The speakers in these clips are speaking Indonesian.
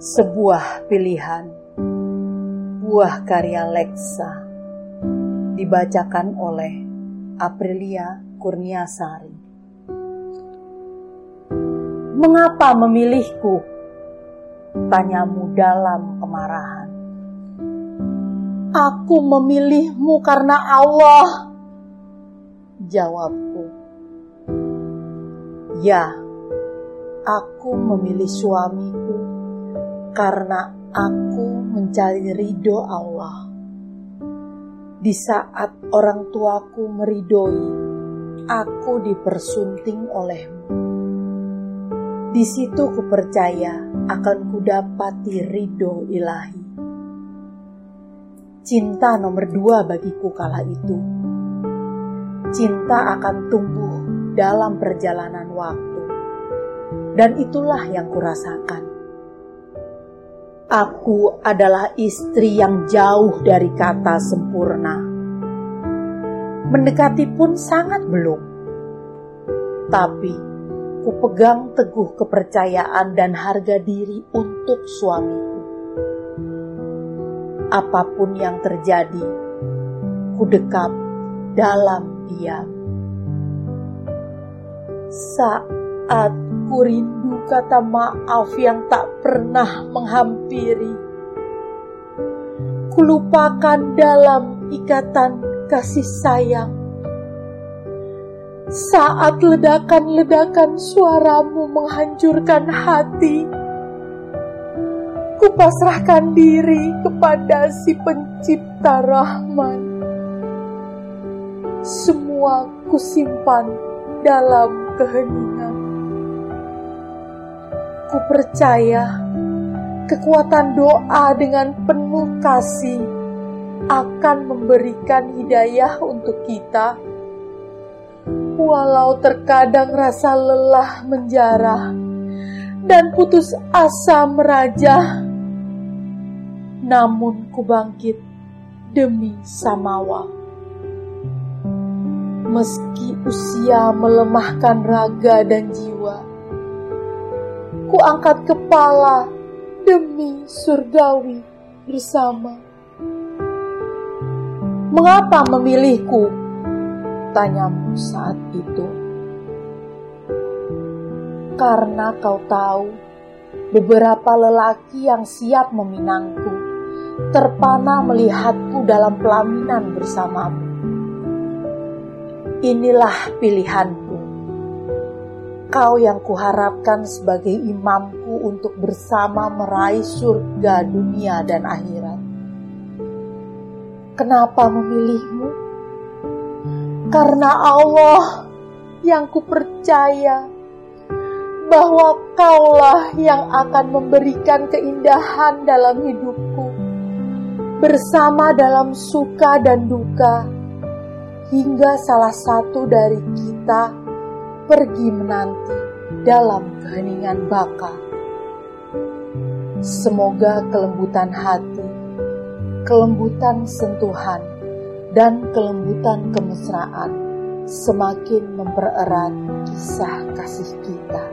Sebuah pilihan Buah karya Lexa Dibacakan oleh Aprilia Kurniasari. Mengapa memilihku? Tanyamu dalam kemarahan. Aku memilihmu karena Allah Jawabku. Ya, aku memilih suamiku karena aku mencari ridho Allah. Di saat orang tuaku meridoi, aku dipersunting olehmu. Di situ kupercaya akan kudapati ridho ilahi. Cinta nomor dua bagiku kala itu. Cinta akan tumbuh dalam perjalanan waktu. Dan itulah yang kurasakan. Aku adalah istri yang jauh dari kata sempurna. Mendekati pun sangat belum. Tapi ku pegang teguh kepercayaan dan harga diri untuk suamiku. Apa pun yang terjadi, ku dekap dalam diam. Saat ku rindu kata maaf yang tak pernah menghampiri. Kulupakan dalam ikatan kasih sayang. Saat ledakan-ledakan suaramu menghancurkan hati, kupasrahkan diri kepada si pencipta Rahman. Semua kusimpan dalam keheningan. Ku percaya kekuatan doa dengan penuh kasih akan memberikan hidayah untuk kita. Walau terkadang rasa lelah menjarah dan putus asa merajah, namun ku bangkit demi Samawa meski usia melemahkan raga dan jiwa. Ku angkat kepala demi surgawi bersama. Mengapa memilihku? Tanyamu saat itu. Karena kau tahu beberapa lelaki yang siap meminangku terpana melihatku dalam pelaminan bersamamu Inilah pilihanku. Kau yang kuharapkan sebagai imamku untuk bersama meraih surga dunia dan akhirat. Kenapa memilihmu? Karena Allah yang kupercaya bahwa kaulah yang akan memberikan keindahan dalam hidupku, bersama dalam suka dan duka hingga salah satu dari kita pergi menanti dalam keheningan baka. Semoga kelembutan hati, kelembutan sentuhan, dan kelembutan kemesraan semakin mempererat kisah kasih kita.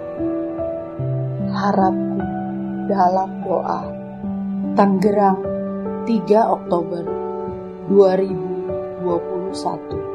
Harapku dalam doa. Tanggerang 3 Oktober 2021